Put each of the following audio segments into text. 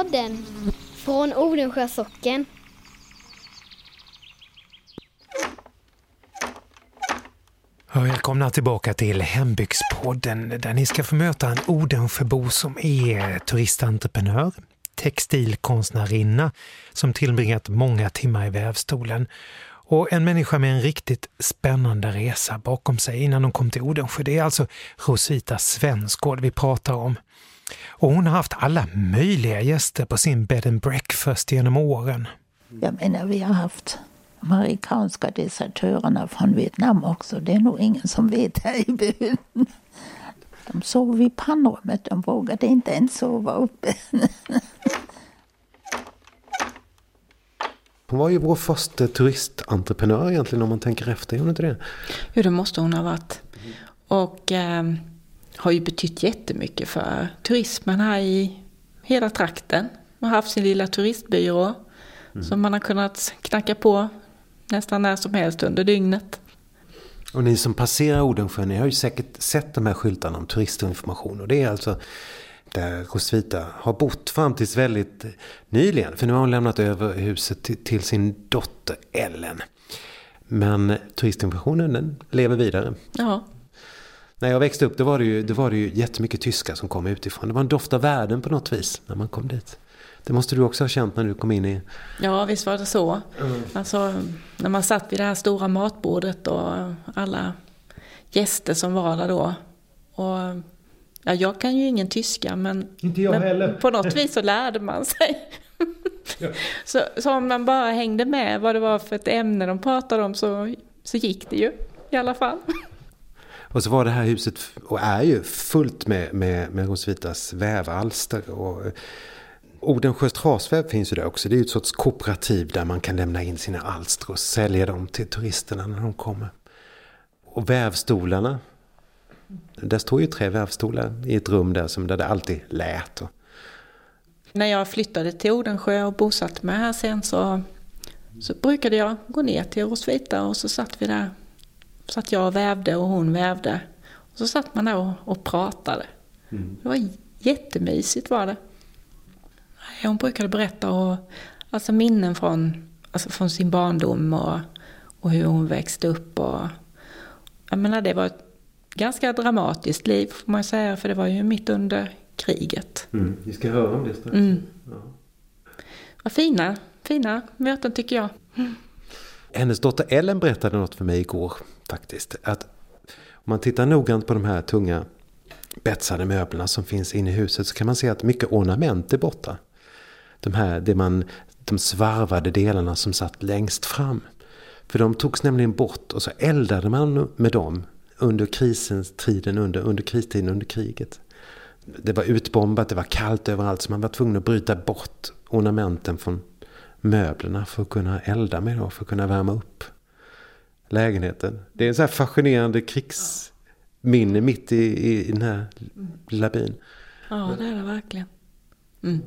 Hembygdspodden från Odensjö socken. Välkomna tillbaka till Hembygdspodden där ni ska få möta en Odensjöbo som är turistentreprenör, textilkonstnärinna som tillbringat många timmar i vävstolen och en människa med en riktigt spännande resa bakom sig innan hon kom till Odensjö. Det är alltså Rosita Svensgård vi pratar om. Och hon har haft alla möjliga gäster på sin bed and breakfast genom åren. Jag menar, vi har haft amerikanska desertörerna från Vietnam också. Det är nog ingen som vet här i byn. De sov vid pannrummet, de vågade inte ens sova uppe. Hon var ju vår första turistentreprenör egentligen om man tänker efter, är hon inte det? Jo, det måste hon ha varit. Och eh, har ju betytt jättemycket för turismen här i hela trakten. Man har haft sin lilla turistbyrå mm. som man har kunnat knacka på nästan när som helst under dygnet. Och ni som passerar Odensjö, ni har ju säkert sett de här skyltarna om turistinformation. Och det är alltså där Rosvita har bott fram tills väldigt nyligen. För nu har hon lämnat över huset till, till sin dotter Ellen. Men turistinformationen den lever vidare. Ja. När jag växte upp då var, det ju, då var det ju jättemycket tyskar som kom utifrån. Det var en doft av världen på något vis när man kom dit. Det måste du också ha känt när du kom in i... Ja, visst var det så. Mm. Alltså, när man satt vid det här stora matbordet och alla gäster som var där då. Och, ja, jag kan ju ingen tyska, men, Inte jag men heller. på något vis så lärde man sig. ja. så, så om man bara hängde med vad det var för ett ämne de pratade om så, så gick det ju i alla fall. Och så var det här huset, och är ju, fullt med, med, med Rosvitas vävalster. Och, eh, Odensjös trasväv finns ju där också. Det är ju ett sorts kooperativ där man kan lämna in sina alster och sälja dem till turisterna när de kommer. Och vävstolarna. Där står ju tre vävstolar i ett rum där, som där det alltid lät. När jag flyttade till Odensjö och bosatte mig här sen så, så brukade jag gå ner till Rosvita och så satt vi där. Satt jag och vävde och hon vävde. Och så satt man där och, och pratade. Mm. Det var jättemysigt var det. Hon brukade berätta och, alltså minnen från, alltså från sin barndom och, och hur hon växte upp. Och, jag menar, det var ett ganska dramatiskt liv får man säga, för det var ju mitt under kriget. Mm, vi ska höra om det strax. Mm. Ja. Vad fina, fina möten tycker jag. Mm. Hennes dotter Ellen berättade något för mig igår faktiskt. Att om man tittar noggrant på de här tunga betsade möblerna som finns inne i huset så kan man se att mycket ornament är borta de här, det man, de svarvade delarna som satt längst fram. För de togs nämligen bort och så eldade man med dem under krisens tiden, under, under kristiden, under kriget. Det var utbombat, det var kallt överallt så man var tvungen att bryta bort ornamenten från möblerna för att kunna elda med dem, för att kunna värma upp lägenheten. Det är en så här fascinerande krigsminne mitt i, i, den här lilla byn. Ja, det är det verkligen. Mm.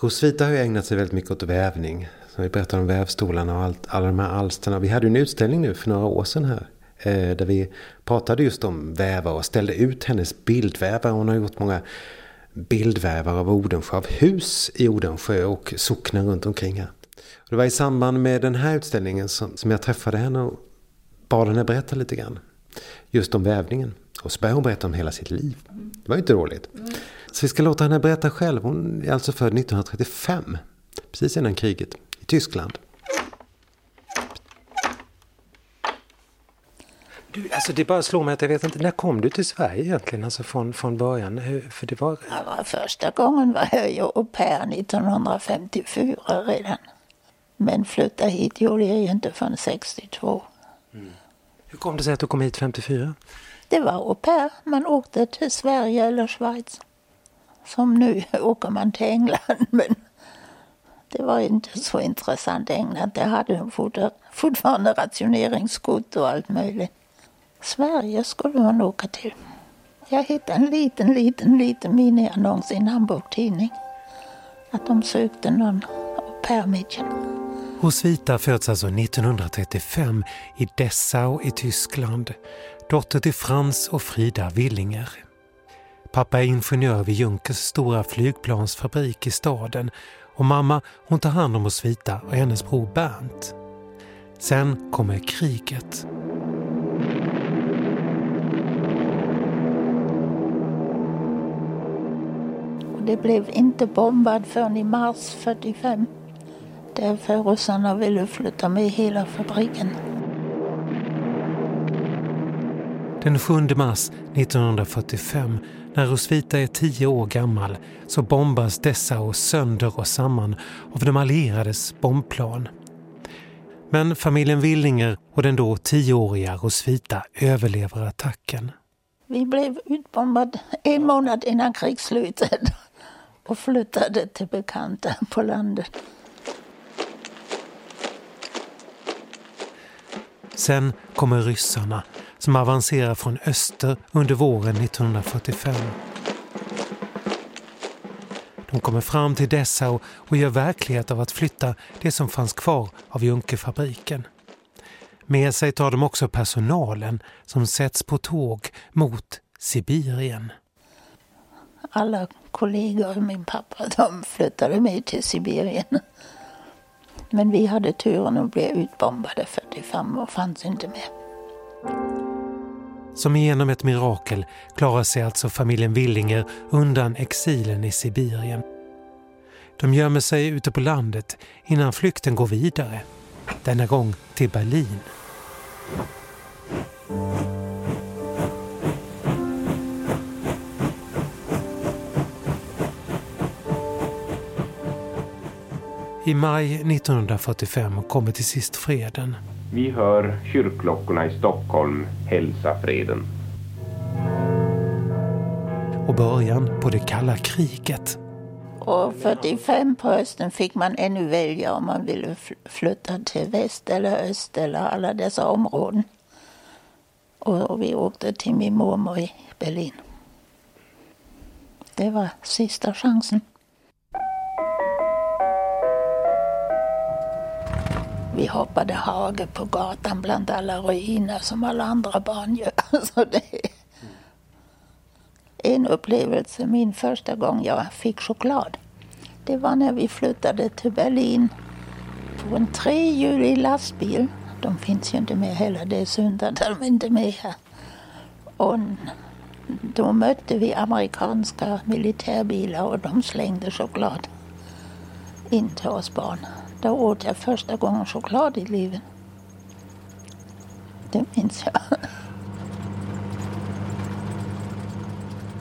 Rosvita har ju ägnat sig väldigt mycket åt vävning. Så vi berättade om vävstolarna och allt, alla de här alsterna. Vi hade ju en utställning nu för några år sedan här. Eh, där vi pratade just om vävar och ställde ut hennes bildvävar. Hon har gjort många Bildvävare av Odensjö, av hus i Odensjö och socknen runt omkring här. Och det var i samband med den här utställningen som, som jag träffade henne och bad henne berätta lite grann. Just om vävningen. Och så började hon berätta om hela sitt liv. Det var ju inte roligt. Så vi ska låta henne berätta själv. Hon är alltså född 1935. Precis innan kriget. I Tyskland. Du, alltså det bara slår mig att jag vet inte, när kom du till Sverige egentligen? Alltså från, från början? För det var... Ja, första gången var jag au pair 1954 redan. Men flytta hit gjorde jag ju inte förrän 62. Mm. Hur kom det sig att du kom hit 54? Det var au pair. Man åkte till Sverige eller Schweiz. Som nu åker man till England. Men det var inte så intressant. England det hade fortfarande rationeringskort och allt möjligt. Sverige skulle man åka till. Jag hittade en liten, liten, liten miniannons i en Hamburg-tidning. Att de sökte någon au pair Rosvita föds alltså 1935 i Dessau i Tyskland. Dotter till Frans och Frida Willinger. Pappa är ingenjör vid Junkers stora flygplansfabrik i staden och mamma hon tar hand om Rosvita och hennes bror Bernt. Sen kommer kriget. Det blev inte bombad förrän i mars 45. Därför ryssarna ville flytta med hela fabriken. Den 7 mars 1945, när Rosvita är tio år gammal, så bombas Dessau sönder och samman av de allierades bombplan. Men familjen Willinger och den då tioåriga Rosvita överlever attacken. Vi blev utbombade en månad innan krigsslutet och flyttade till bekanta på landet. Sen kommer ryssarna som avancerar från öster under våren 1945. De kommer fram till Dessau och gör verklighet av att flytta det som fanns kvar av Junkerfabriken. Med sig tar de också personalen som sätts på tåg mot Sibirien. Alla kollegor min pappa de flyttade med till Sibirien. Men vi hade turen att bli utbombade 45 och fanns inte med. Som genom ett mirakel klarar sig alltså familjen Willinger undan exilen i Sibirien. De gömmer sig ute på landet innan flykten går vidare. Denna gång till Berlin. I maj 1945 kommer till sist freden. Vi hör kyrkklockorna i Stockholm hälsa freden. Och början på det kalla kriget. Och 45 på hösten fick man ännu välja om man ville flytta till väst eller öst eller alla dessa områden. Och vi åkte till min mormor i Berlin. Det var sista chansen. Vi hoppade hage på gatan bland alla ruiner som alla andra barn gör. Så det är en upplevelse, min första gång jag fick choklad. Det var när vi flyttade till Berlin på en trehjulig lastbil. De finns ju inte med heller, det är synd att de inte är med här. Och då mötte vi amerikanska militärbilar och de slängde choklad in till oss barn. Då åt jag första gången choklad i livet. Det minns jag.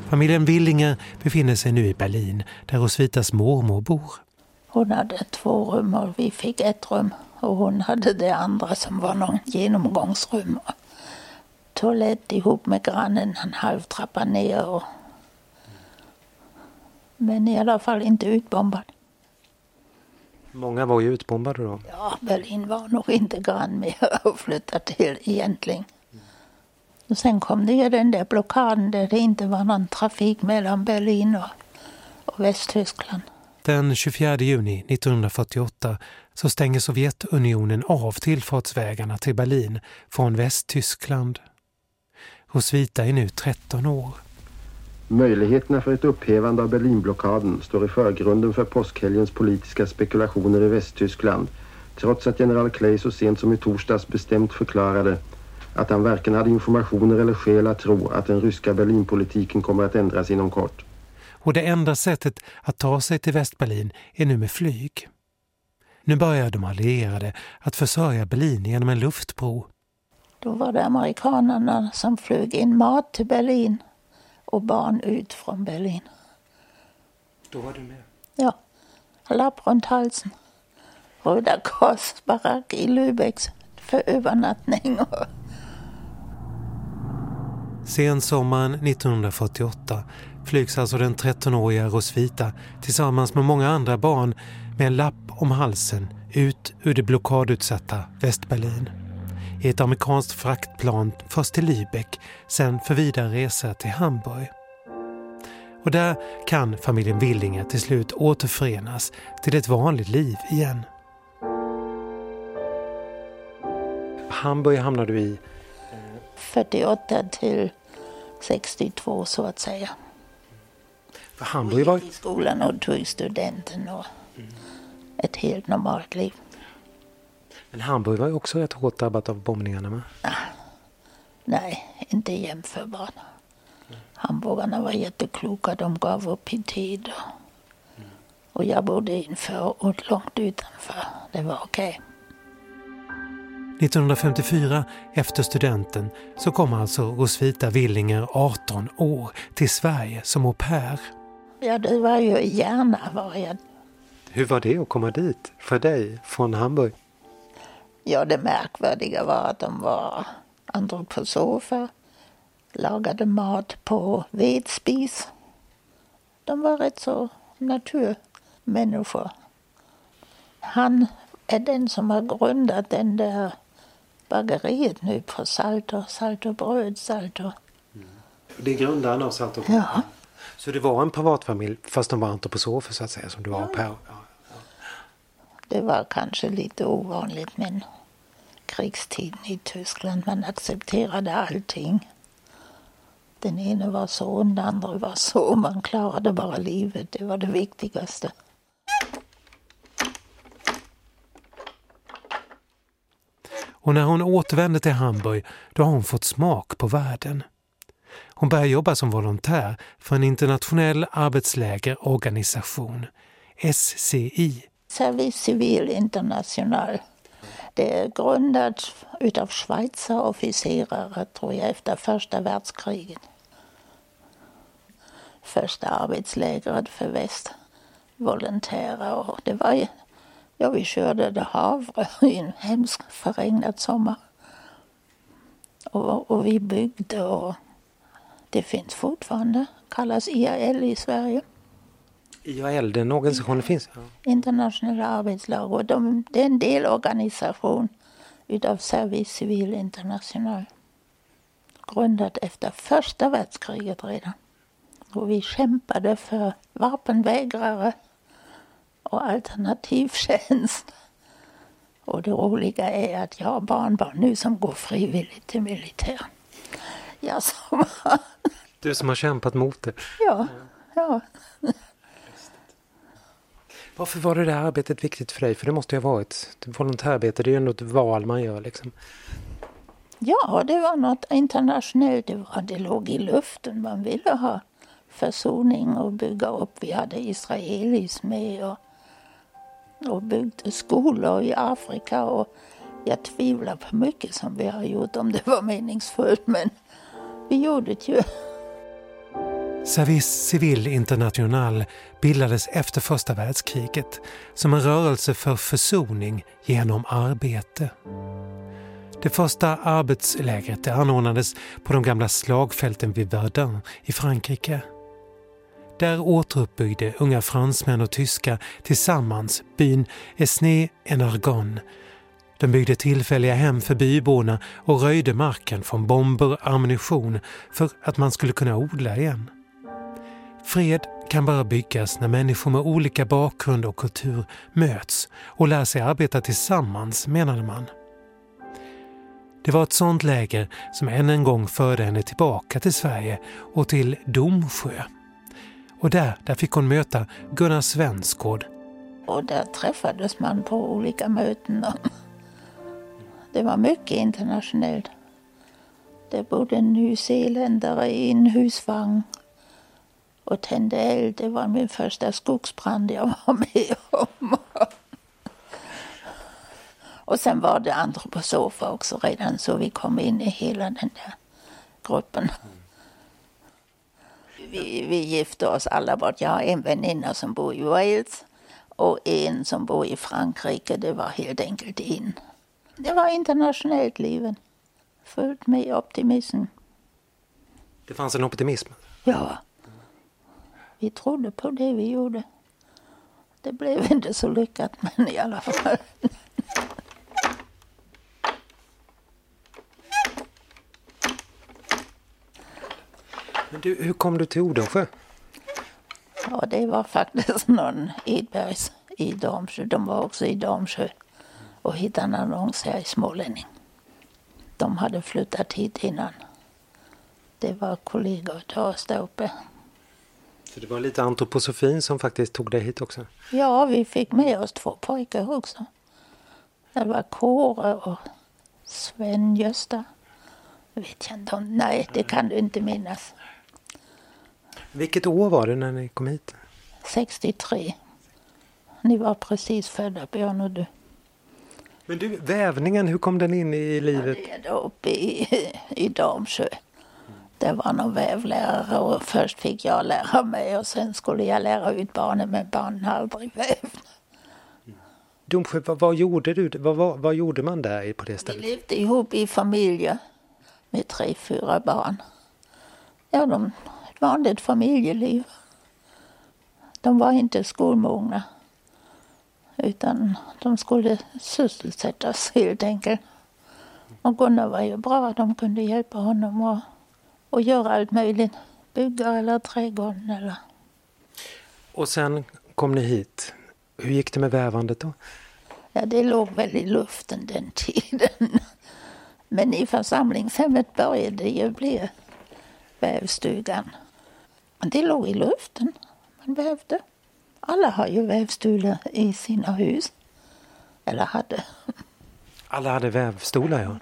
Familjen Willinger befinner sig nu i Berlin där Rosvitas mormor bor. Hon hade två rum och vi fick ett rum och hon hade det andra som var någon genomgångsrum. Toalett ihop med grannen en halv trappa ner. Och... Men i alla fall inte utbombad. Många var ju utbombade då. Ja, Berlin var nog inte grann med att flytta till egentligen. Och sen kom det ju den där blockaden där det inte var någon trafik mellan Berlin och, och Västtyskland. Den 24 juni 1948 så stänger Sovjetunionen av tillfartsvägarna till Berlin från Västtyskland. Rosvita är nu 13 år. Möjligheterna för ett upphävande av Berlinblockaden står i förgrunden för påskhelgens politiska spekulationer i Västtyskland trots att general Clay så sent som i torsdags bestämt förklarade att han varken hade informationer eller skäl att tro att den ryska Berlinpolitiken kommer att ändras inom kort. Och det enda sättet att ta sig till Västberlin är nu med flyg. Nu börjar de allierade att försörja Berlin genom en luftbro. Då var det amerikanerna som flög in mat till Berlin och barn ut från Berlin. Då var du med? Ja. Lapp runt halsen. Röda korsbarack i Lübeck för övernattning. Sensommaren 1948 flygs alltså den 13-åriga Rosvita tillsammans med många andra barn med en lapp om halsen ut ur det blockadutsatta Västberlin i ett amerikanskt fraktplan först till Lübeck, sen för vidare resa till Hamburg. Och där kan familjen Willinger till slut återförenas till ett vanligt liv igen. Hamburg hamnar du i? 48 till 62 så att säga. För Hamburg var... i skolan och tog studenten och ett helt normalt liv. Men Hamburg var ju också rätt hårt drabbat av bombningarna med. Nej, inte jämförbart. Hamburgarna var jättekloka, de gav upp i tid. Och, och jag bodde i en förort långt utanför. Det var okej. 1954, efter studenten, så kom alltså Rosvita Willinger, 18 år, till Sverige som au pair. Ja, det var ju i Järna var jag. Hur var det att komma dit för dig från Hamburg? Ja, det märkvärdiga var att de var antroposofer, lagade mat på vedspis. De var rätt så naturmänniskor. Han är den som har grundat den där bageriet nu på Salter, Salterbröd, Salter. Det är grundaren av Salt och Ja, Så det var en privatfamilj fast de var antroposofer så att säga som du var au pair? Ja det var kanske lite ovanligt men krigstiden i Tyskland, man accepterade allting. Den ene var så, den andra var så. Man klarade bara livet, det var det viktigaste. Och när hon återvände till Hamburg då har hon fått smak på världen. Hon börjar jobba som volontär för en internationell arbetslägerorganisation, SCI. Service Civil International. Det är grundat utav Schweizer officerare, tror jag, efter första världskriget. Första arbetslägret för västvolontärer. Och det var ju, ja, vi körde det havre i en hemsk förregnad sommar. Och, och vi byggde och det finns fortfarande, kallas IAL i Sverige. IAL, den organisationen finns? Ja. internationella arbetslag och de, det är en delorganisation utav Service Civil International. Grundat efter första världskriget redan. Och vi kämpade för vapenvägrare och alternativtjänst. Och det roliga är att jag har barnbarn nu som går frivilligt till militären. Jag som, Du som har kämpat mot det. ja, ja. Varför var det där arbetet viktigt för dig? För det måste ju ha varit volontärarbete, det är ju ändå ett val man gör liksom. Ja, det var något internationellt. Det, var, det låg i luften. Man ville ha försoning och bygga upp. Vi hade israelis med och, och byggde skolor i Afrika. Och jag tvivlar på mycket som vi har gjort, om det var meningsfullt. Men vi gjorde det ju. Service Civil International bildades efter första världskriget som en rörelse för försoning genom arbete. Det första arbetslägret anordnades på de gamla slagfälten vid Verdun i Frankrike. Där återuppbyggde unga fransmän och tyskar tillsammans byn Esnay-en-Argonne. De byggde tillfälliga hem för byborna och röjde marken från bomber och ammunition för att man skulle kunna odla igen. Fred kan bara byggas när människor med olika bakgrund och kultur möts och lär sig arbeta tillsammans, menade man. Det var ett sådant läger som än en gång förde henne tillbaka till Sverige och till Domsjö. Och där, där fick hon möta Gunnar Svensgård. Och där träffades man på olika möten. Det var mycket internationellt. Det bodde en nyzeeländare i en husvagn och tände eld. Det var min första skogsbrand jag var med om. Och sen var det antroposofer också redan så vi kom in i hela den där gruppen. Vi, vi gifte oss alla bort. Jag har en väninna som bor i Wales och en som bor i Frankrike. Det var helt enkelt in. Det var internationellt livet. Fullt med optimism. Det fanns en optimism. Ja. Vi trodde på det vi gjorde. Det blev inte så lyckat, men i alla fall. Men du, hur kom du till Odensjö? Ja, det var faktiskt någon Edbergs i Damsjö. De var också i Damsjö och hittade en annons här i Smålänning. De hade flyttat hit innan. Det var kollegor till oss där uppe. Så det var lite antroposofin som faktiskt tog dig hit också? Ja, vi fick med oss två pojkar också. Det var Kåre och Sven-Gösta. vet jag inte om, nej det kan du inte minnas. Vilket år var det när ni kom hit? 63. Ni var precis födda Björn och du. Men du, vävningen, hur kom den in i livet? Ja, det är uppe i, i Damsjö. Det var någon vävlärare och först fick jag lära mig och sen skulle jag lära ut barnen men barnen har aldrig vävt. Domsjö, vad, vad gjorde du? Vad, vad, vad gjorde man där på det Vi stället? levde ihop i familjer med tre, fyra barn. Ja, de, ett vanligt familjeliv. De var inte skolmogna. Utan de skulle sysselsättas helt enkelt. Och Gunnar var ju bra. De kunde hjälpa honom och, och göra allt möjligt. Bygga eller trädgården eller... Och sen kom ni hit. Hur gick det med vävandet då? Ja, det låg väl i luften den tiden. Men i församlingshemmet började det ju bli vävstugan. Det låg i luften. Man vävde. Alla har ju vävstolar i sina hus. Eller hade. Alla hade vävstolar ja.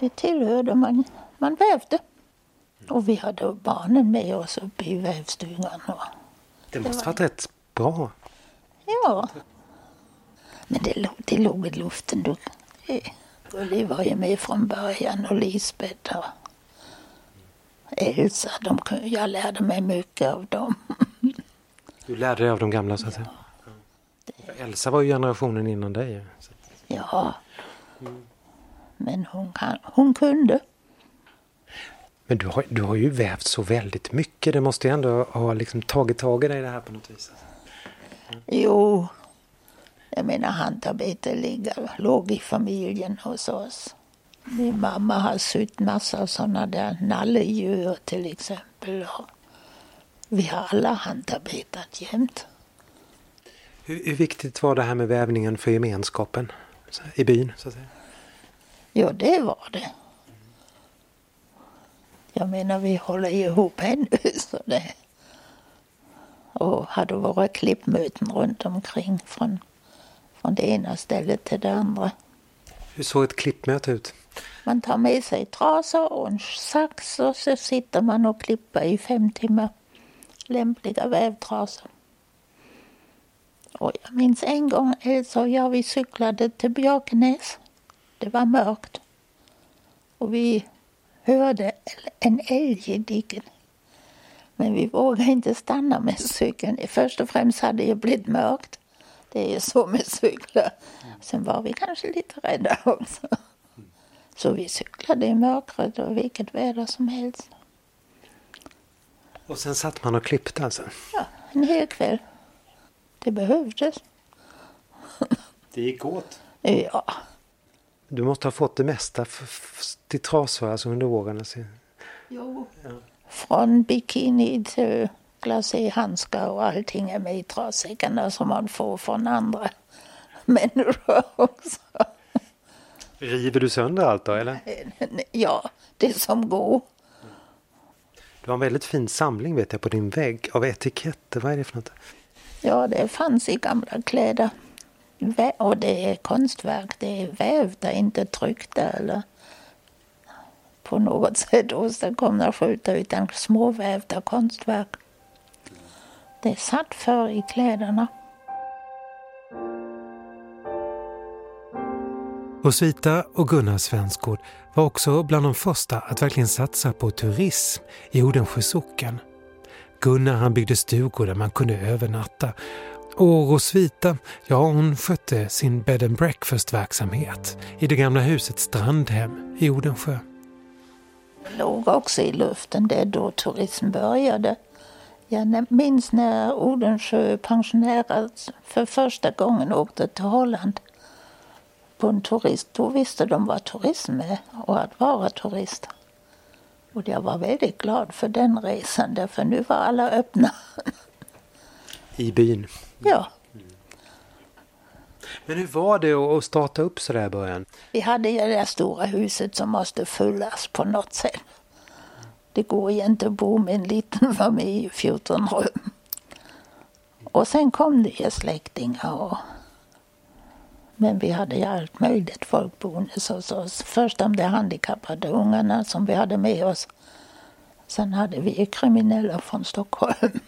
Det tillhörde man. Man vävde. Och vi hade barnen med oss uppe i vävstugan. Det måste varit rätt bra. ja. Men det låg, det låg i luften. då. Det- Gulli var ju med från början och Lisbeth och Elsa. De, jag lärde mig mycket av dem. Du lärde dig av de gamla så att säga. Elsa var ju generationen innan dig. Så- Ja. Men hon, kan, hon kunde. Men du har, du har ju vävt så väldigt mycket. Det måste ju ändå ha liksom tagit tag i dig det här på något vis. Jo, jag menar handarbete ligger, låg i familjen hos oss. Min mamma har sytt massa sådana där nalledjur till exempel. Vi har alla handarbetat jämt. Hur, hur viktigt var det här med vävningen för gemenskapen i byn? Så att säga? Ja, det var det. Jag menar, vi håller ihop ännu. Så det. Och hade våra klippmöten runt omkring från, från det ena stället till det andra. Hur såg ett klippmöte ut? Man tar med sig trasor och en sax och så sitter man och klipper i fem timmar. Lämpliga vävtrasor. Och jag minns en gång Elsa och jag vi cyklade till Björkenäs. Det var mörkt. Och vi hörde en älg i diket. Men vi vågade inte stanna med cykeln. Först och främst hade det blivit mörkt. Det är ju så med cyklar. Sen var vi kanske lite rädda också. Så vi cyklade i mörkret och vilket väder som helst. Och sen satt man och klippte alltså? Ja, en hel kväll. Det behövdes. Det gick åt. Ja, Du måste ha fått det mesta till trasor alltså under åren. Alltså. från bikini till glaséhandskar och allting är med i trassäckarna som man får från andra människor också. River du sönder allt då eller? Ja, det som går. Du har en väldigt fin samling vet jag på din vägg av etiketter. Vad är det för något? Ja, det fanns i gamla kläder. Och det är konstverk. Det är vävda, inte tryckta eller på något sätt åstadkomna skjuta utan småvävda konstverk. Det satt för i kläderna. Rosvita och Gunnar Svensgård var också bland de första att verkligen satsa på turism i Odensjö socken. Gunnar han byggde stugor där man kunde övernatta och Rosvita, ja hon skötte sin bed and breakfast-verksamhet i det gamla huset Strandhem i Odensjö. Det låg också i luften. Det är då turism började. Jag minns när Odensjö pensionärer för första gången åkte till Holland på en turist. Då visste de vad turism är och att vara turist. Och jag var väldigt glad för den resan därför nu var alla öppna. I byn. ja, Men hur var det att starta upp så där i början? vi hade ju det där stora huset som måste fyllas på något sätt. Det går ju inte att bo med en liten familj i 14 rum. Och sen kom det ju släktingar och men vi hade ju allt möjligt folk boende hos oss. Först de där handikappade ungarna som vi hade med oss. Sen hade vi kriminella från Stockholm.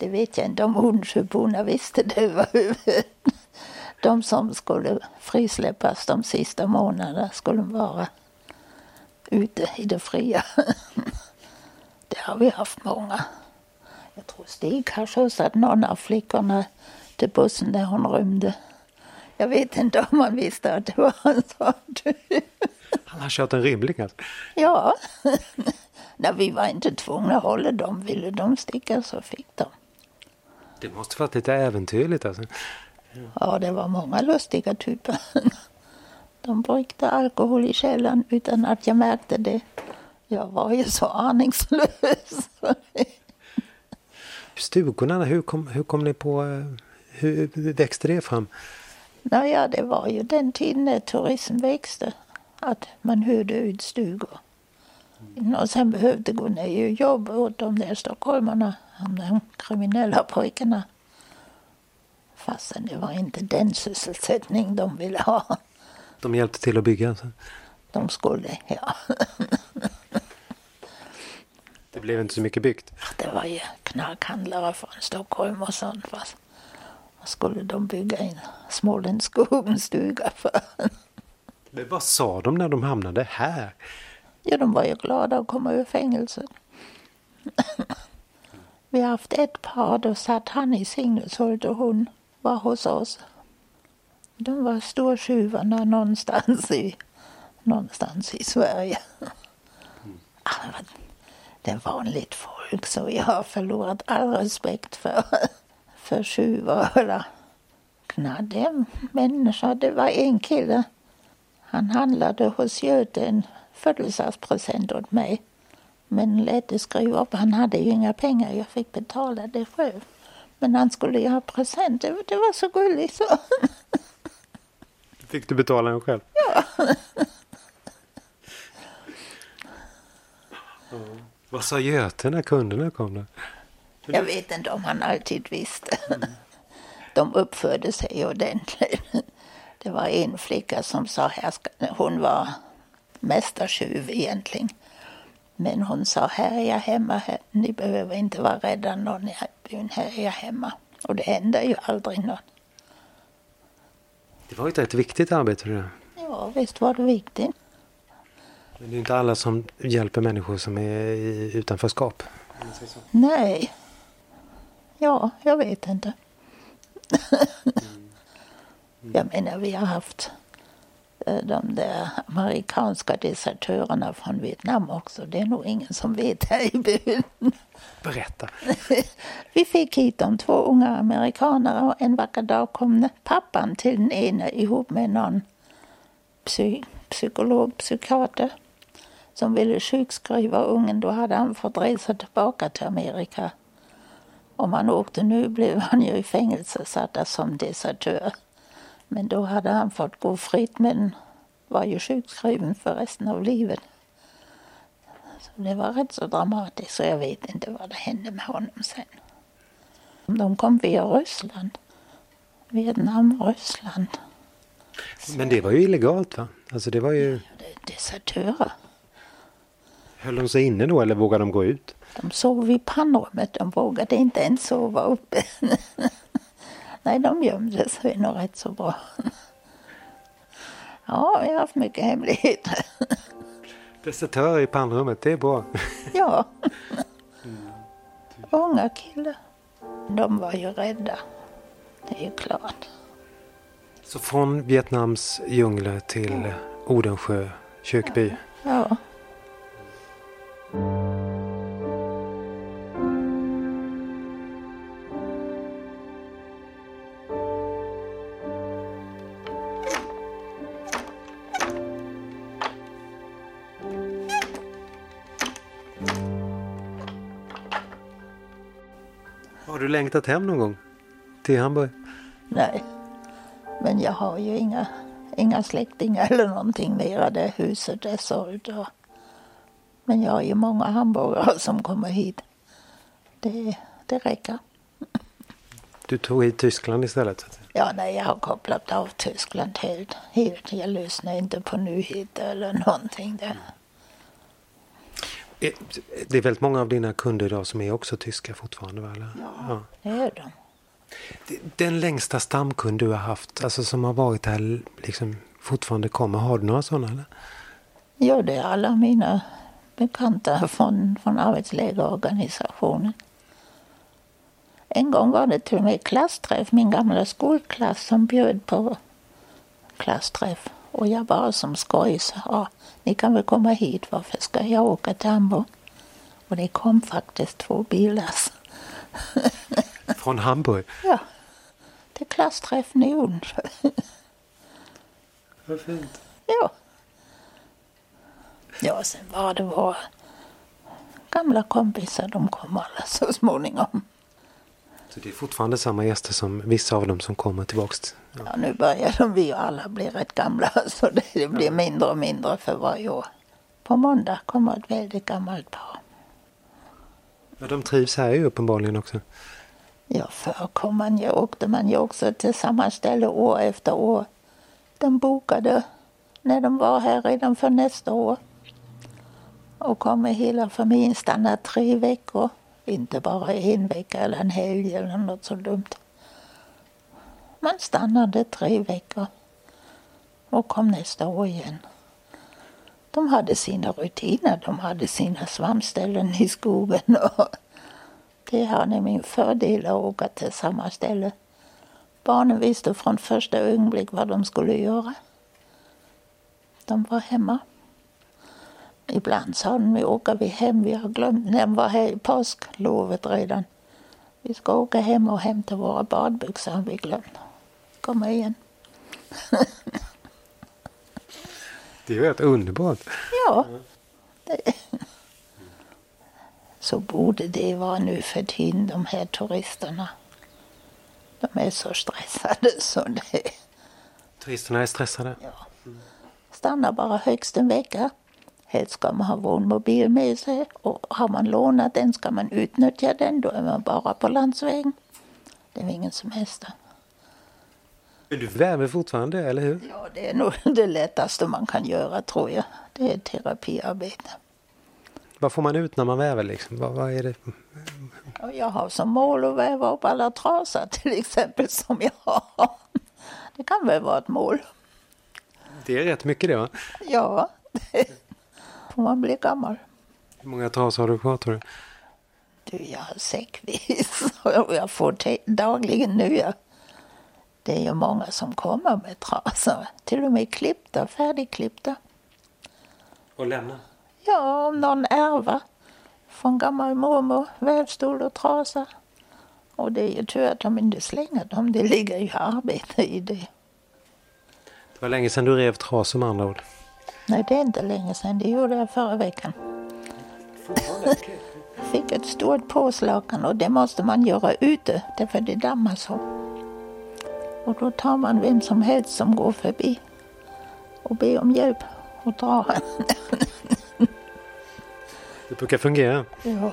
Det vet jag inte om Onsjöborna visste det överhuvudtaget. De som skulle frisläppas de sista månaderna skulle vara ute i det fria. Det har vi haft många. Jag tror Stig har skjutsat någon av flickorna till bussen när hon rymde. Jag vet inte om han visste att det var en sån Han har kört en rymling alltså. Ja. Nej, vi var inte tvungna att hålla dem. Ville de sticka så fick de. Det måste varit lite äventyrligt alltså. Ja, det var många lustiga typer. De brukade alkohol i källaren utan att jag märkte det. Jag var ju så aningslös. Stugorna, hur kom, hur kom ni på, eh, hur växte det fram? Naja, det var ju den tiden när turism växte. Att man hyrde ut stugor. Och sen behövde gå ner ju jobb åt de där stockholmarna, de kriminella pojkarna. Fastän det var inte den sysselsättning de ville ha. De hjälpte till att bygga alltså. De skulle, ja. Det blev inte så mycket byggt. Det var ju knarkhandlare från Stockholm och sånt. Fast vad skulle de bygga en småländsk stuga för? Men vad sa de när de hamnade här? Ja, de var ju glada att komma ur fängelset. Vi har haft ett par, då satt han i Signushult och hon var hos oss. De var stortjuvarna någonstans i, någonstans i Sverige. Ah, det är vanligt folk så jag har förlorat all respekt för, för tjuvar eller knadde människor. Det var en kille, han handlade hos Göte en födelsedagspresent åt mig. Men lät det skriva upp, han hade ju inga pengar, jag fick betala det själv. Men han skulle ju ha present, det, var så gulligt så. Fick du betala den själv? Ja. Vad sa Göte när kunderna kom då? Jag vet inte om han alltid visste. De uppförde sig ordentligt. Det var en flicka som sa, här hon var mästartjuv egentligen. Men hon sa, här är jag hemma, här, ni behöver inte vara rädda någon i byn, här är jag hemma. Och det hände ju aldrig något. Det var ju ett rätt viktigt arbete det. Ja, visst var det viktigt. Men det är inte alla som hjälper människor som är i utanförskap. Nej. Ja, jag vet inte. jag menar, vi har haft de där amerikanska desertörerna från Vietnam också. Det är nog ingen som vet här i byn. Berätta. Vi fick hit de två unga amerikanare och en vacker dag kom pappan till den ena ihop med någon psy psykolog, psykiater som ville sjukskriva ungen. Då hade han fått resa tillbaka till Amerika. Om han åkte nu blev han ju i fängelse satt som desertör. Men då hade han fått gå fritt men var ju sjukskriven för resten av livet. Så det var rätt så dramatiskt så jag vet inte vad det hände med honom sen. De kom via Ryssland. Vietnam, Ryssland. Men det var ju illegalt va? Alltså det var ju... Det är Desertörer. Höll de sig inne då eller vågade de gå ut? De sov i pannrummet. De vågade inte ens sova uppe. Nej, de gömde sig nog rätt så bra. Ja, vi har haft mycket hemligheter. Desertörer i pannrummet, det är bra. Ja. Unga killar. De var ju rädda. Det är ju klart. Så från Vietnams djungler till Odensjö kyrkby. Ja. Har längtat hem någon gång? Till Hamburg? Nej. Men jag har ju inga, inga släktingar eller någonting mera. Det huset är sålt. Och... Men jag har ju många hamburgare som kommer hit. Det, det räcker. du tog hit Tyskland istället? Ja, nej, jag har kopplat av Tyskland helt. helt. Jag lyssnar inte på nyheter eller någonting där. Det är väldigt många av dina kunder idag som är också tyska fortfarande? Va? eller? Ja. Det är de. Den längsta stamkund du har haft, alltså som har varit här liksom fortfarande kommer, har du några sådana? Eller? Ja, det är alla mina bekanta från, från arbetslägerorganisationen. En gång var det till och med klassträff, min gamla skolklass som bjöd på klassträff. Och jag bara som skoj sa, ja, ni kan väl komma hit, varför ska jag åka till Hamburg? Och det kom faktiskt två bilar. Från Hamburg? Ja, till klassträffen i Onsjö. Vad fint. Ja. Ja, sen var det våra gamla kompisar, de kom alla så småningom. Så det är fortfarande samma gäster som vissa av dem som kommer tillbaks? Ja. Ja, nu börjar de, vi alla bli rätt gamla så det, det blir mindre och mindre för varje år. På måndag kommer ett väldigt gammalt par. Ja, de trivs här ju uppenbarligen också. Ja, förr kom man ju, åkte man ju också till samma ställe år efter år. De bokade när de var här redan för nästa år. Och kom med hela familjen, stannade tre veckor. Inte bara en vecka eller en helg eller något så dumt. Man stannade tre veckor och kom nästa år igen. De hade sina rutiner, de hade sina svampställen i skogen. Och det har nämligen fördel att åka till samma ställe. Barnen visste från första ögonblick vad de skulle göra. De var hemma. Ibland sa de, nu åker vi hem, vi har glömt, när de var här i påsklovet redan. Vi ska åka hem och hämta våra badbyxor, har vi glömt. Komma igen. Det är ju rätt underbart. Ja. Det. Så borde det vara nu för tiden, de här turisterna. De är så stressade så det Turisterna är stressade. stannar bara högst en vecka. Helst ska man ha wohnmobil med sig och har man lånat den ska man utnyttja den. Då är man bara på landsvägen. Det är ingen semester. Men du väver fortfarande, eller hur? Ja, det är nog det lättaste man kan göra tror jag. Det är terapiarbete. Vad får man ut när man väver liksom? Vad, vad är det? Jag har som mål att väva upp alla trasor till exempel som jag har. Det kan väl vara ett mål. Det är rätt mycket det va? Ja, får man bli gammal. Hur många trasor har du kvar tror du? Du, jag har säckvis och jag får dagligen nya. Det är ju många som kommer med trasor, till och med klippta, färdigklippta. Och lämna? Ja, om någon ärver från gammal mormor, vävstol och trasa. Och det är ju tur att de inte slänger dem, det ligger ju arbete i det. Det var länge sedan du rev trasor med andra ord. Nej, det är inte länge sedan, det gjorde jag förra veckan. Fick ett stort påslakan och det måste man göra ute, därför det dammar så. Och då tar man vem som helst som går förbi och ber om hjälp och drar. Det brukar fungera. ja.